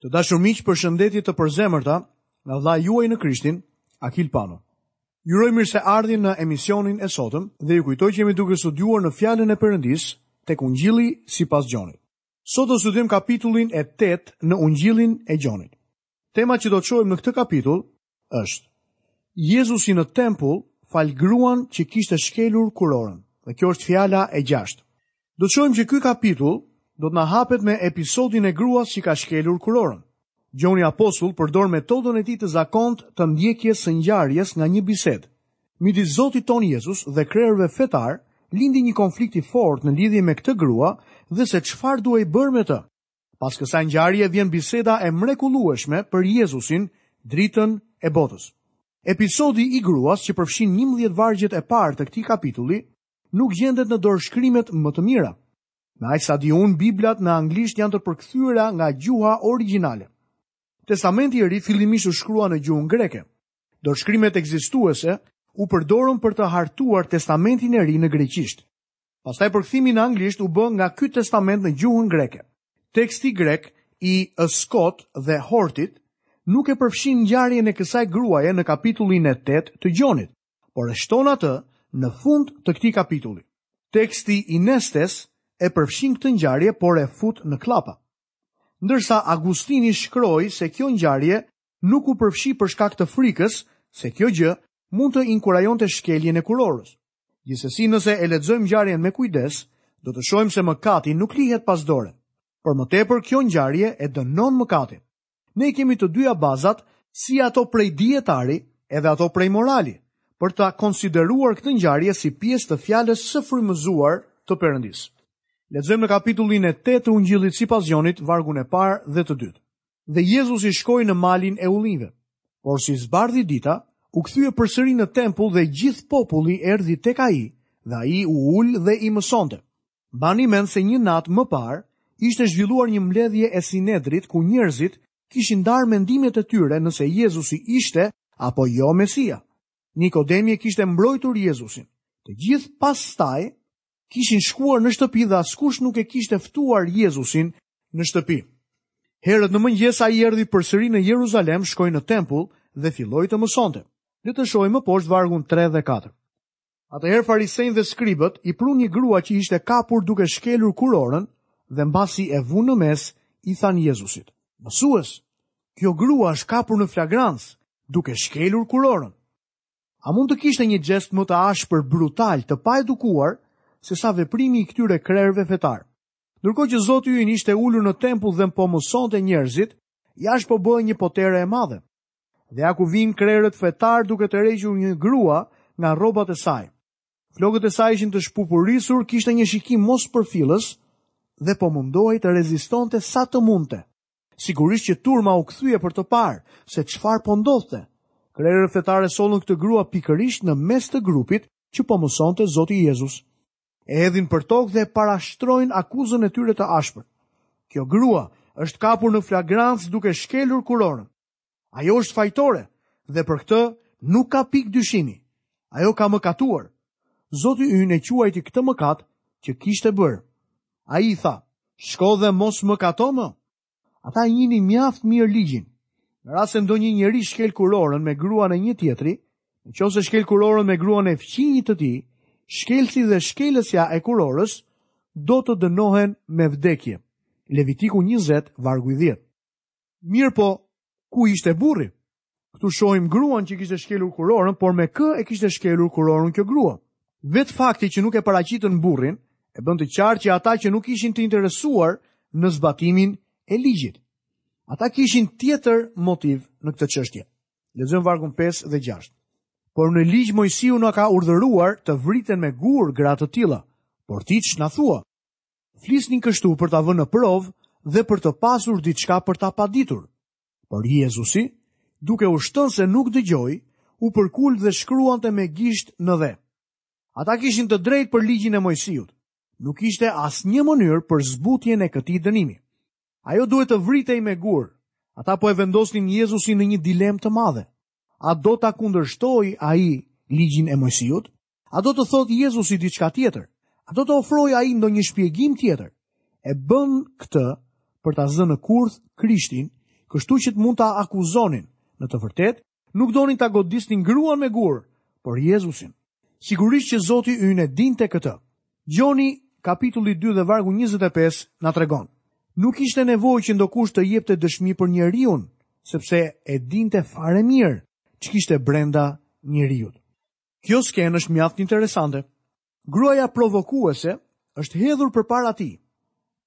Të dashur miq, përshëndetje të përzemërta nga vëllai juaj në Krishtin, Akil Pano. Ju uroj mirëseardhjen në emisionin e sotëm dhe ju kujtoj që jemi duke studiuar në Fjalën e Perëndisë tek Ungjilli sipas Gjonit. Sot do studiojmë kapitullin e 8 në Ungjillin e Gjonit. Tema që do të shohim në këtë kapitull është. Jezusi në tempull fal gruan që kishte shkelur kurorën. Dhe kjo është fjala e gjashtë. Do të shohim që ky kapitull do të na hapet me episodin e gruas që ka shkelur kurorën. Gjoni Apostull përdor metodën e tij të zakontë të ndjekjes së ngjarjes nga një bisedë. Midis Zotit tonë Jezus dhe krerëve fetarë, lindi një konflikt i fortë në lidhje me këtë grua dhe se çfarë duhej bërë me të. Pas kësaj ngjarje vjen biseda e mrekullueshme për Jezusin, Dritën e botës. Episodi i gruas që përfshin njëmbëdhjetë vargjet e parë të këtij kapitulli nuk gjendet në dorëshkrimet më të mira. Me aq sa di unë, Biblat në anglisht janë të përkthyera nga gjuha origjinale. Testamenti i Ri fillimisht u shkrua në gjuhën greke. Dorëshkrimet ekzistuese u përdorën për të hartuar Testamentin e Ri në greqisht. Pastaj përkthimi në anglisht u bë nga ky testament në gjuhën greke. Teksti grek i Westcott dhe Hortit nuk e përfshin ngjarjen e kësaj gruaje në kapitullin e 8 të Gjonit, por e shton atë në fund të këtij kapitulli. Teksti i Nestes e përfshin këtë ngjarje, por e fut në kllapa. Ndërsa Agustini shkroi se kjo ngjarje nuk u përfshi për shkak të frikës se kjo gjë mund të inkurajonte shkeljen e kurorës. Gjithsesi nëse e lexojmë ngjarjen me kujdes, do të shohim se mëkati nuk lihet pas dore. Por më tepër kjo ngjarje e dënon mëkatin. Ne kemi të dyja bazat, si ato prej dijetari, edhe ato prej morali, për ta konsideruar këtë ngjarje si pjesë të fjalës së frymëzuar të Perëndisë. Lexojmë në kapitullin e 8 të Ungjillit sipas Gjonit, vargun e parë dhe të dytë. dhe Jezusi shkoi në malin e ullinjve. Por si zbardhi dita, u kthye përsëri në tempull dhe gjithë populli erdhi tek ai, dhe ai u ul dhe i mësonte. Mbani mend se një natë më parë ishte zhvilluar një mbledhje e Sinedrit ku njerëzit kishin ndarë mendimet e tyre nëse Jezusi ishte apo jo Mesia. Nikodemi e kishte mbrojtur Jezusin. Të gjithë pastaj kishin shkuar në shtëpi dhe askush nuk e kishte ftuar Jezusin në shtëpi. Herët në mëngjes ai erdhi përsëri në Jeruzalem, shkoi në tempull dhe filloi të mësonte. Le të shohim më poshtë vargun 3 dhe 4. Atëherë farisenjtë dhe skribët i prunë një grua që ishte kapur duke shkelur kurorën dhe mbasi e vunë në mes, i thanë Jezusit, Mësues, kjo grua është kapur në flagrancë, duke shkelur kurorën. A mund të kishte një gjest më të ashpër, brutal, të paedukuar, sesa veprimi i këtyre krerëve fetarë? Ndërkohë që Zoti ynë ishte ulur në tempull dhe po mësonte njerëzit, jashtë po bëhej një potere e madhe. Dhe ja ku vijnë krerët fetarë duke tërhequr një grua nga rrobat e saj. Flokët e saj ishin të shpupurisur, kishte një shikim mospërfillës dhe po mundohej të rezistonte sa të mundte. Sigurisht që turma u kthye për të parë se çfarë po ndodhte. Krerët fetarë e sollën këtë grua pikërisht në mes të grupit që po mësonte Zoti Jezus. E hedhin për tokë dhe parashtrojnë akuzën e tyre të ashpër. Kjo grua është kapur në flagrancë duke shkelur kurorën. Ajo është fajtore dhe për këtë nuk ka pikë dyshimi. Ajo ka mëkatuar. Zoti ynë e quajti këtë mëkat që kishte bërë. Ai i tha, shko dhe mos mëkato më. Ata e njihnin mjaft mirë ligjin. Në rast se ndonjë njeri shkel kurorën me gruan e një tjetri, në qoftë se shkel kurorën me gruan e fqinjit të tij, shkelësi dhe shkelësja e kurorës do të dënohen me vdekje. Levitiku 20, vargu 10. Mirëpo, ku ishte burri? Këtu shohim gruan që kishte shkelur kurorën, por me kë e kishte shkelur kurorën kjo grua? Vetë fakti që nuk e paraqitën burrin, e bën të qartë që ata që nuk ishin të interesuar në zbatimin e ligjit. Ata kishin tjetër motiv në këtë çështje. Lexojmë vargun 5 dhe 6. Por në ligj Moisiu na ka urdhëruar të vriten me gurë gra të tilla, por ti ç'na thua? Flisnin kështu për ta vënë në provë dhe për të pasur diçka për ta paditur. Por Jezusi, duke u shtënë se nuk dëgjoi, u përkul dhe shkruante me gisht në dhe. Ata kishin të drejtë për ligjin e Moisiut. Nuk kishte asnjë mënyrë për zbutjen e këtij dënimi. Ajo duhet të vritej me gurë. Ata po e vendosnin Jezusin në një dilemë të madhe. A do ta kundërshtojë ai ligjin e Moisiut? A do të thotë Jezusi diçka tjetër? A do të ofrojë ai ndonjë shpjegim tjetër? E bënë këtë për ta zënë në kurth Krishtin, kështu që të mund ta akuzonin. Në të vërtetë, nuk donin ta godisnin gruan me gurë, por Jezusin. Sigurisht që Zoti ynë e dinte këtë. Gjoni kapitulli 2 dhe vargu 25 na tregon. Nuk kishte nevojë që ndokush të jepte dëshmi për njeriun, sepse e dinte fare mirë ç'kishte brenda njeriut. Kjo skenë është mjaft interesante. Gruaja provokuese është hedhur përpara tij.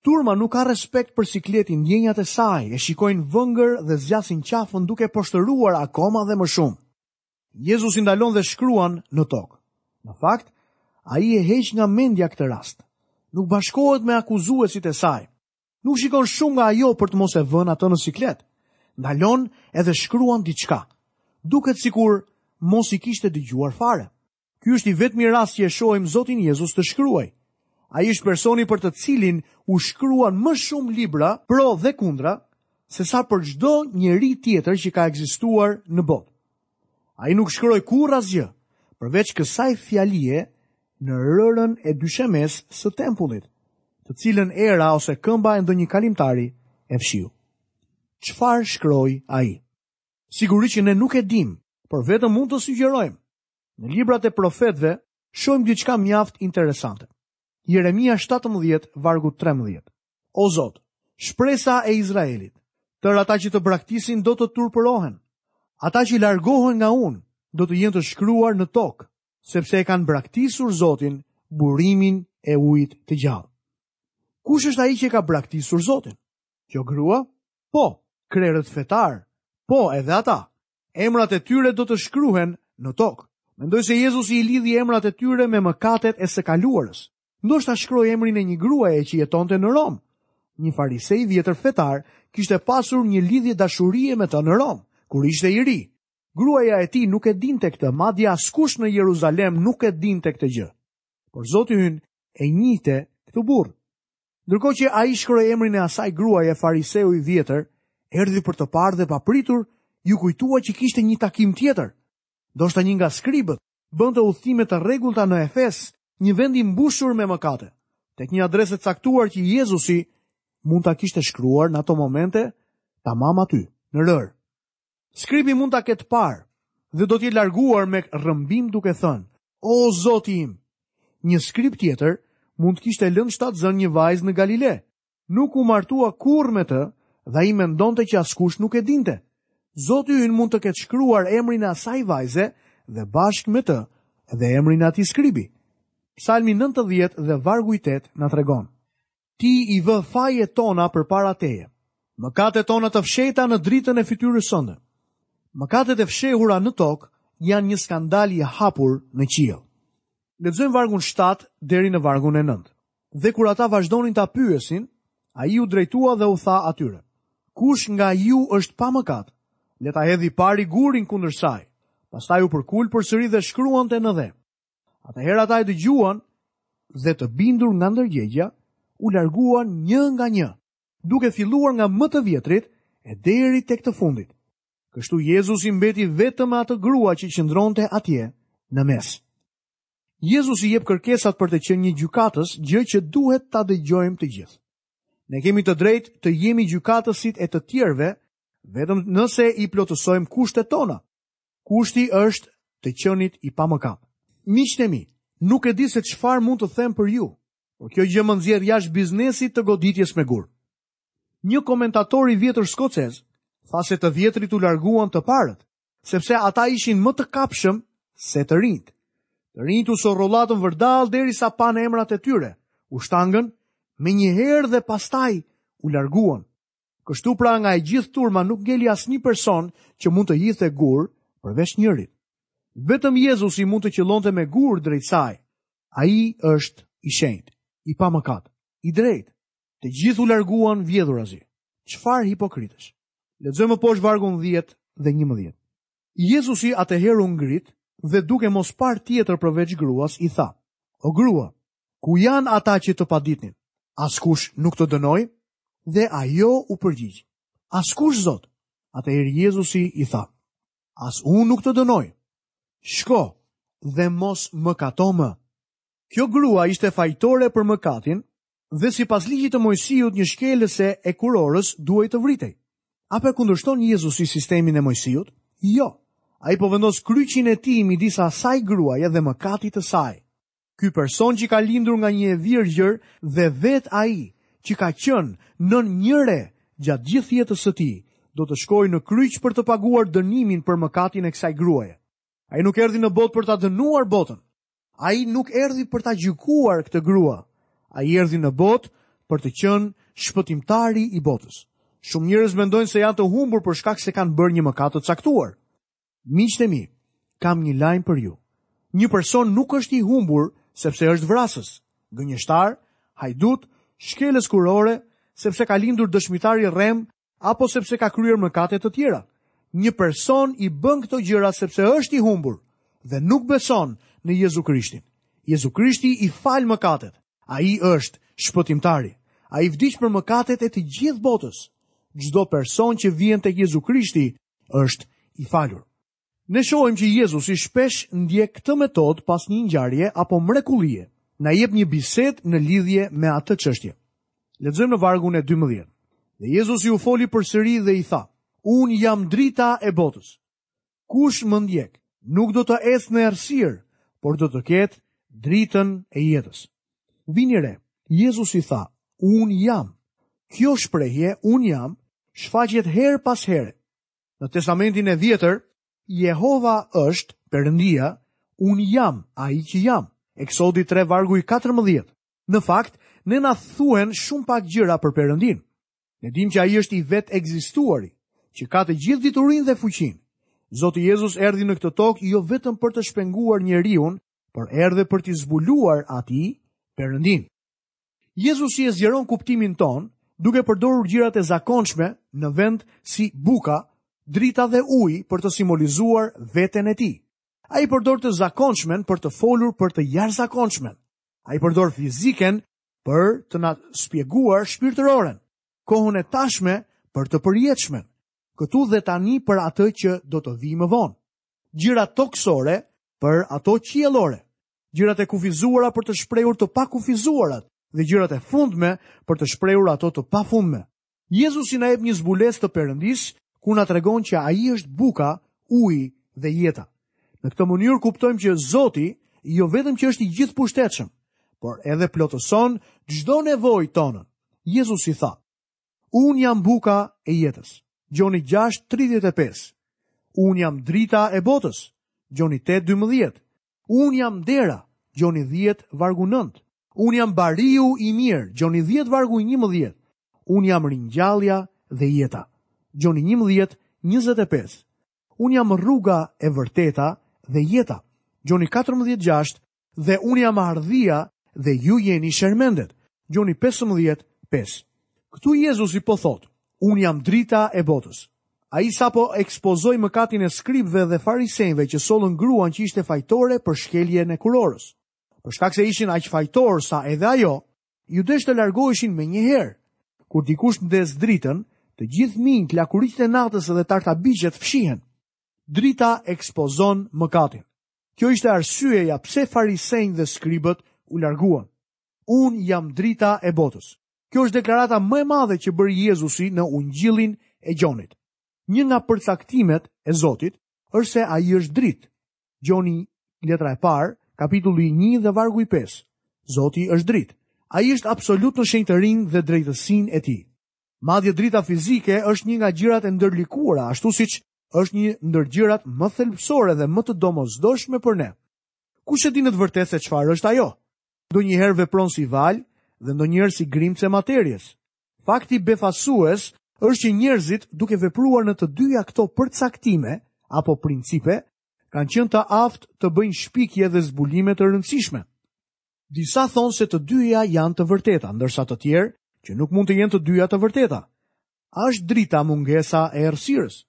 Turma nuk ka respekt për sikletin, ndjenjat e saj e shikojnë vëngër dhe zgjasin qafën duke e poshtëruar akoma dhe më shumë. Jezusi ndalon dhe shkruan në tokë. Në fakt, ai e heq nga mendja këtë rast. Nuk bashkohet me akuzuesit e saj. Nuk shikon shumë nga ajo për të mos e vënë atë në siklet. Ndalon edhe shkruan diçka. Duket sikur mos i kishte dëgjuar fare. Ky është i vetmi rast që e shohim Zotin Jezus të shkruajë. Ai është personi për të cilin u shkruan më shumë libra pro dhe kundra sesa për çdo njeri tjetër që ka ekzistuar në botë. Ai nuk shkroi kurrë asgjë, përveç kësaj fjalie në rërën e dyshemesë së tempullit, të cilën era ose këmba e ndonjë kalimtari e fshiu. Çfarë shkroi ai? Sigurisht që ne nuk e dimë, por vetëm mund të sugjerojmë. Në librat e profetëve, shohim diçka mjaft interesante. Jeremia 17, vargu 13. O Zot, shpresa e Izraelit, tërë ata që të braktisin do të turpërohen. Ata që largohen nga unë do të jenë të shkruar në tokë, sepse e kanë braktisur Zotin burimin e ujit të gjallë. Kush është ai që e ka braktisur Zotin? Kjo grua? Po, krerët fetarë. Po, edhe ata. Emrat e tyre do të shkruhen në tokë. Mendoj se Jezusi i lidhi emrat e tyre me mëkatet e së kaluarës. Ndoshta shkroi emrin e një gruaje që jetonte në Romë. Një farise i vjetër fetar kishte pasur një lidhje dashurie me të në Romë, kur ishte i ri. Gruaja e tij nuk e dinte këtë, madje askush në Jeruzalem nuk e dinte këtë gjë. Por Zoti ynë e njihte këtë burrë. Ndërkohë që ai shkroi emrin e asaj gruaje fariseu i vjetër, erdhi për të parë dhe papritur, iu kujtua që kishte një takim tjetër. Ndoshta një nga skribët bënte udhëtime të rregullta në Efes, një vend i mbushur me mëkate, tek një adresë e caktuar që Jezusi mund ta kishte shkruar në ato momente tamam aty, në rërë. Skribi mund ta ketë parë dhe do të jetë larguar me rrëmbim duke thënë: "O Zoti im!" Një skrib tjetër mund të kishte lënë shtatzënë një vajzë në Galile, Nuk u martua kurrë me të dhe ai mendonte që askush nuk e dinte. Zoti ynë mund të ketë shkruar emrin e asaj vajze dhe bashkë me të dhe emrin e atij skribi. Psalmi 90 dhe vargu i 8 na tregon: Ti i vë fajet tona përpara teje. Mëkatet tona të fshehta në dritën e fytyrës sënde. Mëkatet e fshehura në tokë janë një skandal i hapur në qiell. Lexojmë vargun 7 deri në vargun e 9. Dhe kur ata vazhdonin ta pyesin, ai u drejtua dhe u tha atyre: Kush nga ju është pa mëkat, le ta hedhë i pari gurin kundër saj. Pastaj u përkul përsëri dhe shkruante në dhe. Atëherë ata e dëgjuan dhe të bindur nga ndërgjegjja, u larguan një nga një, duke filluar nga më të vjetrit e deri tek të fundit. Kështu Jezusi mbeti vetëm me atë grua që qëndronte atje në mes. Jezusi jep kërkesat për të qenë një gjykatës, gjë që duhet ta dëgjojmë të gjithë. Ne kemi të drejtë të jemi gjykatësit e të tjerëve, vetëm nëse i plotësojmë kushtet tona. Kushti është të qenit i pamëkat. Miqtë e mi, nuk e di se çfarë mund të them për ju, por kjo gjë më nxjerr jashtë biznesit të goditjes me gur. Një komentator i vjetër skocez tha se të vjetrit u larguan të parët, sepse ata ishin më të kapshëm se të rinjtë. Të rinjtë u sorrollatën vërdall derisa panë emrat e tyre, u shtangën menjëherë dhe pastaj u larguan. Kështu pra nga e gjithë turma nuk ngeli asnjë person që mund të hidhte gur përveç njërit. Vetëm Jezusi mund të qëllonte me gur drejt saj. Ai është i shenjtë, i pamëkat, i drejtë. Të gjithë u larguan vjedhurazi. Çfarë hipokritësh? Lexojmë më poshtë vargun 10 dhe 11. Jezusi atëherë u ngrit dhe duke mos parë tjetër përveç gruas i tha: O grua, ku janë ata që të paditnin? Askush nuk të dënoi? Dhe ajo u përgjigj: Askush Zot. Atëherë Jezusi i tha: As unë nuk të dënoj. Shko dhe mos mëkato më. Kjo grua ishte fajtore për mëkatin dhe sipas ligjit të Moisiut një shkelëse e kurorës duhej të vritej. A po e kundërshton Jezusi sistemin e Moisiut? Jo. Ai po vendos kryqin e tij midis asaj gruaje dhe mëkatit të saj. Ky person që ka lindur nga një e virgjër dhe vetë ai që ka qenë nën një re gjatë gjithë jetës së tij, do të shkojë në kryq për të paguar dënimin për mëkatin e kësaj gruaje. Ai nuk erdhi në botë për ta dënuar botën, Ai nuk erdhi për ta gjykuar këtë grua. Ai erdhi në botë për të qenë shpëtimtari i botës. Shumë njerëz mendojnë se janë të humbur për shkak se kanë bërë një mëkat të caktuar. Miqtë e mi, kam një lajm për ju. Një person nuk është i humbur sepse është vrasës, gënjeshtar, hajdut, shkelës kurore, sepse ka lindur dëshmitar i rremë apo sepse ka kryer mëkate të tjera. Një person i bën këto gjëra sepse është i humbur dhe nuk beson në Jezu Krishtin. Jezu Krishti i fal mëkatet. Ai është shpëtimtari. Ai vdiq për mëkatet e të gjithë botës. Çdo person që vjen tek Jezu Krishti është i falur. Ne shohim që Jezusi shpesh ndjek këtë metodë pas një ngjarje apo mrekullie. Na jep një bisedë në lidhje me atë çështje. Lexojmë në vargun e 12. Dhe Jezusi u foli përsëri dhe i tha: Unë jam drita e botës. Kush më ndjek, nuk do të ecë në errësirë, por do të ketë dritën e jetës. Vini re, Jezusi tha, unë jam. Kjo shprehje, unë jam, shfaqet herë pas here. Në Testamentin e Vjetër, Jehova është Perëndia, unë jam ai që jam. Eksodi 3 vargu i 14. Në fakt, ne na thuhen shumë pak gjëra për Perëndinë. Ne dimë që ai është i vetekzistuari, që ka të gjithë diturinë dhe fuqinë. Zoti Jezus erdhi në këtë tokë jo vetëm për të shpenguar njeriun, por erdhi për t'i zbuluar atij Perëndinë. Jezusi e zgjeron kuptimin tonë duke përdorur gjërat e zakonshme në vend si buka, drita dhe uji për të simbolizuar veten e tij. Ai përdor të zakonshmen për të folur për të jashtëzakonshmen. Ai përdor fiziken për të na spjeguar shpirtëroren, kohën e tashme për të përjetshmen, këtu dhe tani për atë që do të vijë më vonë. Gjërat tokësore për ato qiellore. gjërat e kufizuara për të shprehur të pakufizuarat dhe gjërat e fundme për të shprehur ato të pafundme. Jezusi na jep një zbulesë të Perëndisë ku na tregon që ai është buka, uji dhe jeta. Në këtë mënyrë kuptojmë që Zoti jo vetëm që është i gjithëpushtetshëm, por edhe plotëson çdo nevojë tonën. Jezusi tha, Unë jam buka e jetës. Gjoni 6.35 Unë jam drita e botës. Gjoni 8.12 Unë jam dera, Gjoni dhjetë vargu nëntë. Unë jam bariu i mirë, Gjoni dhjetë vargu i njëmbëdhjetë. Unë jam ringjallja dhe jeta, Gjoni njëmbëdhjetë njëzet e pesë. Unë jam rruga e vërteta dhe jeta, Gjoni katërmbëdhjetë gjashtë dhe unë jam hardhia dhe ju jeni shermendet, Gjoni pesëmbëdhjetë pesë. Këtu Jezusi po thotë, unë jam drita e botës. Ai sapo ekspozoi mëkatin e skribëve dhe farisenjve që sollën gruan që ishte fajtore për shkeljen e kurorës. Për shkak se ishin aq fajtorë sa edhe ajo, iu desh të largoheshin menjëherë. Kur dikush ndez dritën, të gjithë minjtë, lakuriqët e natës dhe tartabiqet fshihen. Drita ekspozon mëkatin. Kjo ishte arsyeja pse farisenjtë dhe skribët u larguan. Unë jam drita e botës. Kjo është deklarata më e madhe që bëri Jezusi në Ungjillin e Gjonit. Një nga përcaktimet e Zotit është se ai është dritë. Gjoni letra e parë, kapitulli 1 dhe vargu i 5. Zoti është dritë. Ai është absolut në shenjtërinë dhe drejtësinë e tij. Madje drita fizike është një nga gjërat e ndërlikuara, ashtu siç është një ndër gjërat më thelbësore dhe më të domosdoshme për ne. Kush e di në të vërtetë se çfarë është ajo? ndonjëherë vepron si valë dhe ndonjëherë si grimcë e materies. Fakti befasues është që njerëzit duke vepruar në të dyja këto përcaktime apo principe, kanë qenë të aftë të bëjnë shpikje dhe zbulime të rëndësishme. Disa thonë se të dyja janë të vërteta, ndërsa të tjerë që nuk mund të jenë të dyja të vërteta. A është drita mungesa e errësirës?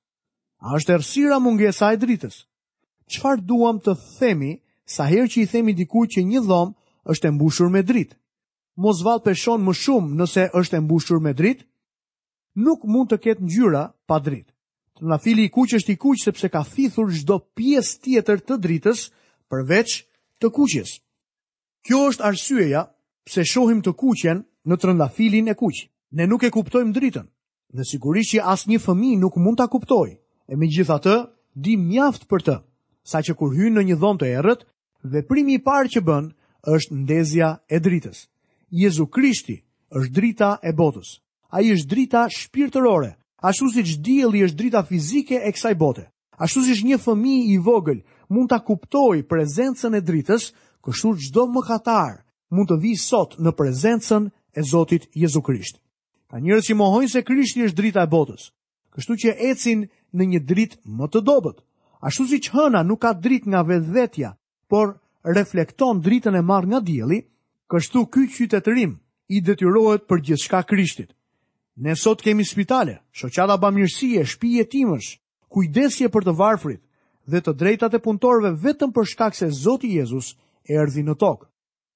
A është errësira mungesa e dritës? Çfarë duam të themi sa herë që i themi dikujt që një dhomë është e mbushur me dritë? Mos vallë peshon më shumë nëse është e mbushur me dritë? Nuk mund të ketë ngjyra pa dritë. Trëndafili i kuq është i kuq sepse ka thithur çdo pjesë tjetër të dritës përveç të kuqes. Kjo është arsyeja pse shohim të kuqen në trëndafilin e kuq. Ne nuk e kuptojmë dritën dhe sigurisht që asnjë fëmijë nuk mund ta kuptojë. E megjithatë, di mjaft për të, saqë kur hyn në një dhomë të errët, veprimi i parë që bën është ndezja e dritës. Jezu Krishti është drita e botës. Ai është drita shpirtërore, ashtu siç dielli është drita fizike e kësaj bote. Ashtu siç një fëmijë i vogël mund ta kuptojë prezencën e dritës, kështu çdo mëkatar mund të vijë sot në prezencën e Zotit Jezu Krisht. Ka njerëz që mohojnë se Krishti është drita e botës, kështu që ecin në një dritë më të dobët. Ashtu siç hëna nuk ka dritë nga vetvetja, por reflekton dritën e marrë nga dielli, kështu ky qytetërim i detyrohet për gjithçka Krishtit. Ne sot kemi spitale, shoqata bamirësie, shpi jetimësh, kujdesje për të varfrit dhe të drejtat e punëtorëve vetëm për shkak se Zoti Jezus erdhi në tokë.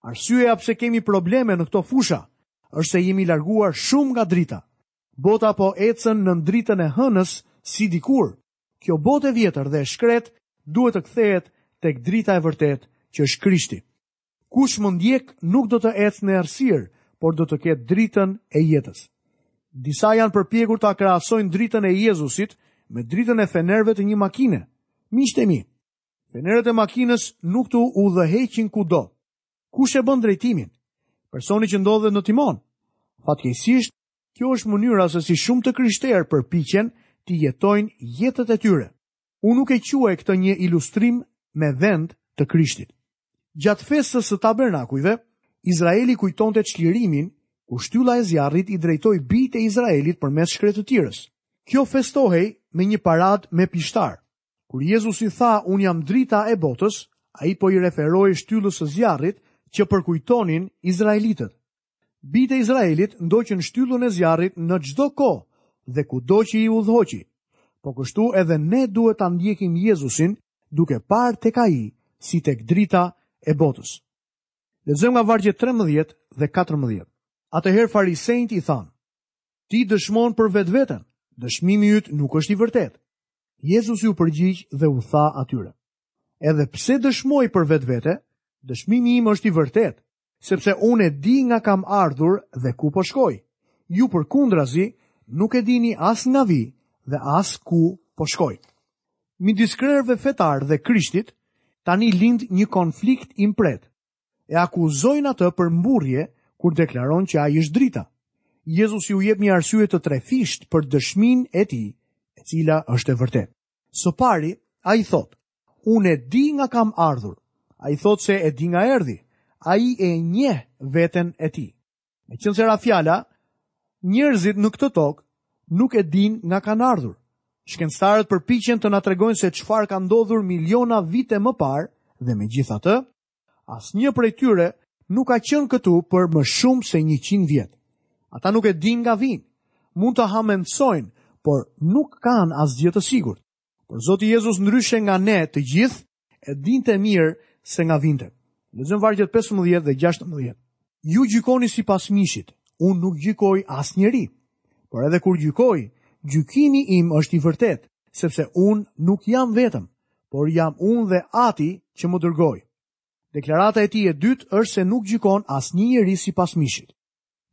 Arsyeja pse kemi probleme në këto fusha është se jemi larguar shumë nga drita. Bota po ecën nën dritën e hënës si dikur, Kjo botë e vjetër dhe e shkretë duhet të kthehet tek drita e vërtetë që është Krishti. Kush më ndjek nuk do të ecë në errësirë, por do të ketë dritën e jetës. Disa janë përpjekur ta krahasojnë dritën e Jezusit me dritën e fenerëve të një makine. Miqtë e mi, fenerët e makinës nuk të udhëheqin kudo. Kush e bën drejtimin? Personi që ndodhet në timon. Fatkeqësisht, Kjo është mënyra se si shumë të krishterë përpiqen t'i jetojnë jetët e tyre. Unë nuk e quaj këtë një ilustrim me vend të Krishtit. Gjatë festës së tabernakujve, Izraeli kujtonte çlirimin, kur shtylla e zjarrit i drejtoi bijtë e Izraelit përmes shkretëtirës. Kjo festohej me një paradë me pishtarë. Kur Jezusi tha, unë jam drita e botës, ai po i referohej shtyllës së zjarrit që përkujtonin Izraelitët. Bijtë e Izraelit ndoqën shtyllën e zjarrit në çdo kohë dhe kudo që i udhëhoqi. Po kështu edhe ne duhet ta ndjekim Jezusin duke parë tek ai si tek drita e botës. Lexojmë nga vargjet 13 dhe 14. Atëherë farisenjt i thanë, Ti dëshmon për vetveten, dëshmimi yt nuk është i vërtetë. Jezusi u përgjigj dhe u tha atyre, Edhe pse dëshmoj për vetvete, dëshmimi im është i vërtetë, Sepse unë e di nga kam ardhur dhe ku po shkoj. Ju përkundrazi nuk e dini as nga vij dhe as ku po shkoj. Midis krerëve fetarë dhe Krishtit, tani lind një konflikt i mprehtë, e akuzojnë atë për mburrje kur deklaron që ai është drita. Jezusi u jep një arsye të trefishtë për dëshminë e tij, e cila është e vërtetë. Së pari, ai thotë, Unë e di nga kam ardhur. Ai thotë se e di nga erdhi. Ai e njeh veten e tij. Meqenëse ra fjala, njerëzit në këtë tokë nuk e dinë nga kanë ardhur. Shkencëtarët përpiqen të na tregojnë se çfarë ka ndodhur miliona vite më parë dhe megjithatë, asnjë prej tyre nuk ka qenë këtu për më shumë se njëqind vjet. Ata nuk e dinë nga vijnë, mund të hamendësojnë, por nuk kanë asgjë të sigurt. Por Zoti Jezus ndryshe nga ne të gjithë, e dinte mirë se nga vinte. Lexojmë vargjet 15 dhe 16. Ju gjykoni sipas mishit, unë nuk gjykoj asnjeri. Por edhe kur gjykoj, gjykimi im është i vërtetë, sepse unë nuk jam vetëm, por jam unë dhe Ati që më dërgoi. Deklarata e tij e dytë është se nuk gjykon asnjë njeri sipas mishit.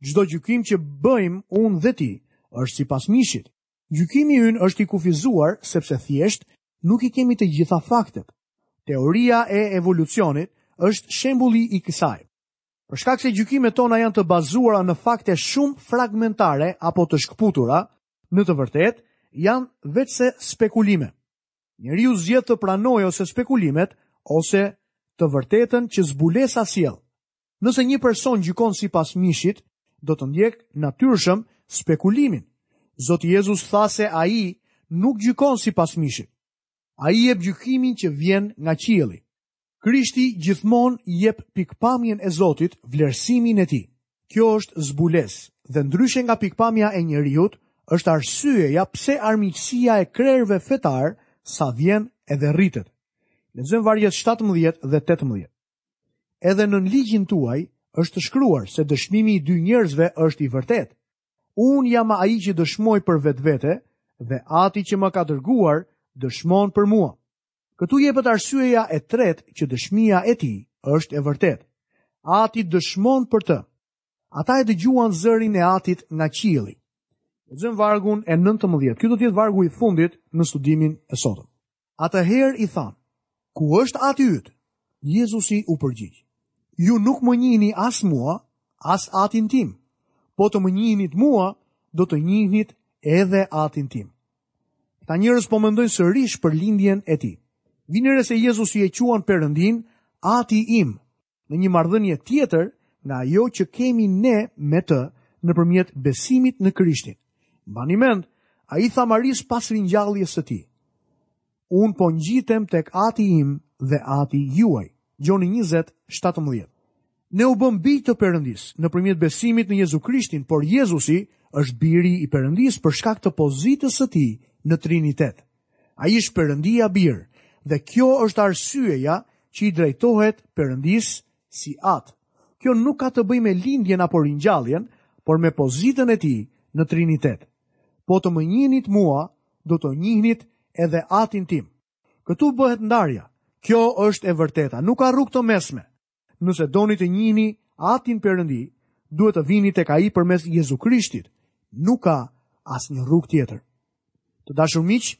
Çdo gjykim që bëjmë unë dhe ti është sipas mishit, Gjykimi ynë është i kufizuar sepse thjesht nuk i kemi të gjitha faktet. Teoria e evolucionit është shembulli i kësaj. Për shkak se gjykimet tona janë të bazuara në fakte shumë fragmentare apo të shkëputura, në të vërtetë janë veçse spekulime. Njeriu zgjedh të pranojë ose spekulimet ose të vërtetën që zbulesa sjell. Nëse një person gjykon sipas mishit, do të ndjekë natyrshëm spekulimin. Zoti Jezus tha se ai nuk gjykon sipas mishit. Ai jep gjykimin që vjen nga qielli. Krishti gjithmonë jep pikëpamjen e Zotit, vlerësimin e tij. Kjo është zbulesë dhe ndryshe nga pikëpamja e njeriut, është arsyeja pse armiqësia e krerëve fetarë sa vjen edhe rritet. Lexojmë vargjet 17 dhe 18. Edhe në ligjin tuaj është shkruar se dëshmimi i dy njerëzve është i vërtetë. Unë jam ai që dëshmoj për vetvete dhe Ati që më ka dërguar dëshmon për mua. Këtu jepet arsyeja e tretë që dëshmia e tij është e vërtetë. Ati dëshmon për të. Ata e dëgjuan zërin e atit nga qielli. Lexojmë vargun e 19. Ky do të jetë vargu i fundit në studimin e sotëm. Atëherë i thanë, ku është ati yt? Jezusi u përgjigj, ju nuk më njihni as mua, as atin tim. Po të më njihnit mua, do të njihnit edhe atin tim. Këta njerëz po mendojnë sërish për lindjen e tij. Vini re se Jezusi e quan Perëndinë, ati im, në një marrëdhënie tjetër nga ajo që kemi ne me të nëpërmjet besimit në Krishtin. Mbani mend, ai i tha Marisë pas ringjalljes së tij. Unë po ngjitem tek ati im dhe ati juaj. Gjoni 20, 17. Ne u bëmë bij të Perëndisë nëpërmjet besimit në Jezu Krishtin, por Jezusi është biri i Perëndisë për shkak të pozitës së tij në Trinitet. Ai është Perëndia Bir, dhe kjo është arsyeja që i drejtohet Perëndisë si atë. Kjo nuk ka të bëjë me lindjen apo ringjalljen, por me pozitën e tij në trinitet. Po të më njihnit mua, do të njihnit edhe atin tim. Këtu bëhet ndarja. Kjo është e vërteta, nuk ka rrugë të mesme. Nëse doni të njihni Atin Perëndi, duhet të vini tek ai përmes Jezu Krishtit. Nuk ka asnjë rrugë tjetër. Të dashur miq,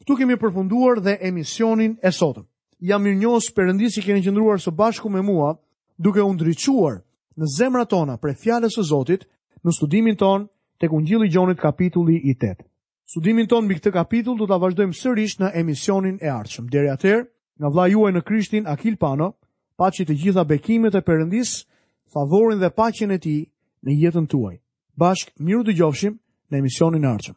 këtu kemi përfunduar dhe emisionin e sotëm. Jam mirënjohës Perëndisë që keni qëndruar së bashku me mua, duke u ndriçuar në zemrat tona prej fjalës së Zotit në studimin tonë tek Ungjilli i Gjonit kapitulli i 8. Studimin tonë mbi këtë kapitull do ta vazhdojmë sërish në emisionin e ardhshëm. Deri atëherë, nga vëllai juaj në Krishtin Akil Pano, paçi të gjitha bekimet e Perëndisë, favorin dhe paqen e tij në jetën tuaj. Bashkë mirudëgjofshim në emisionin e ardhshëm.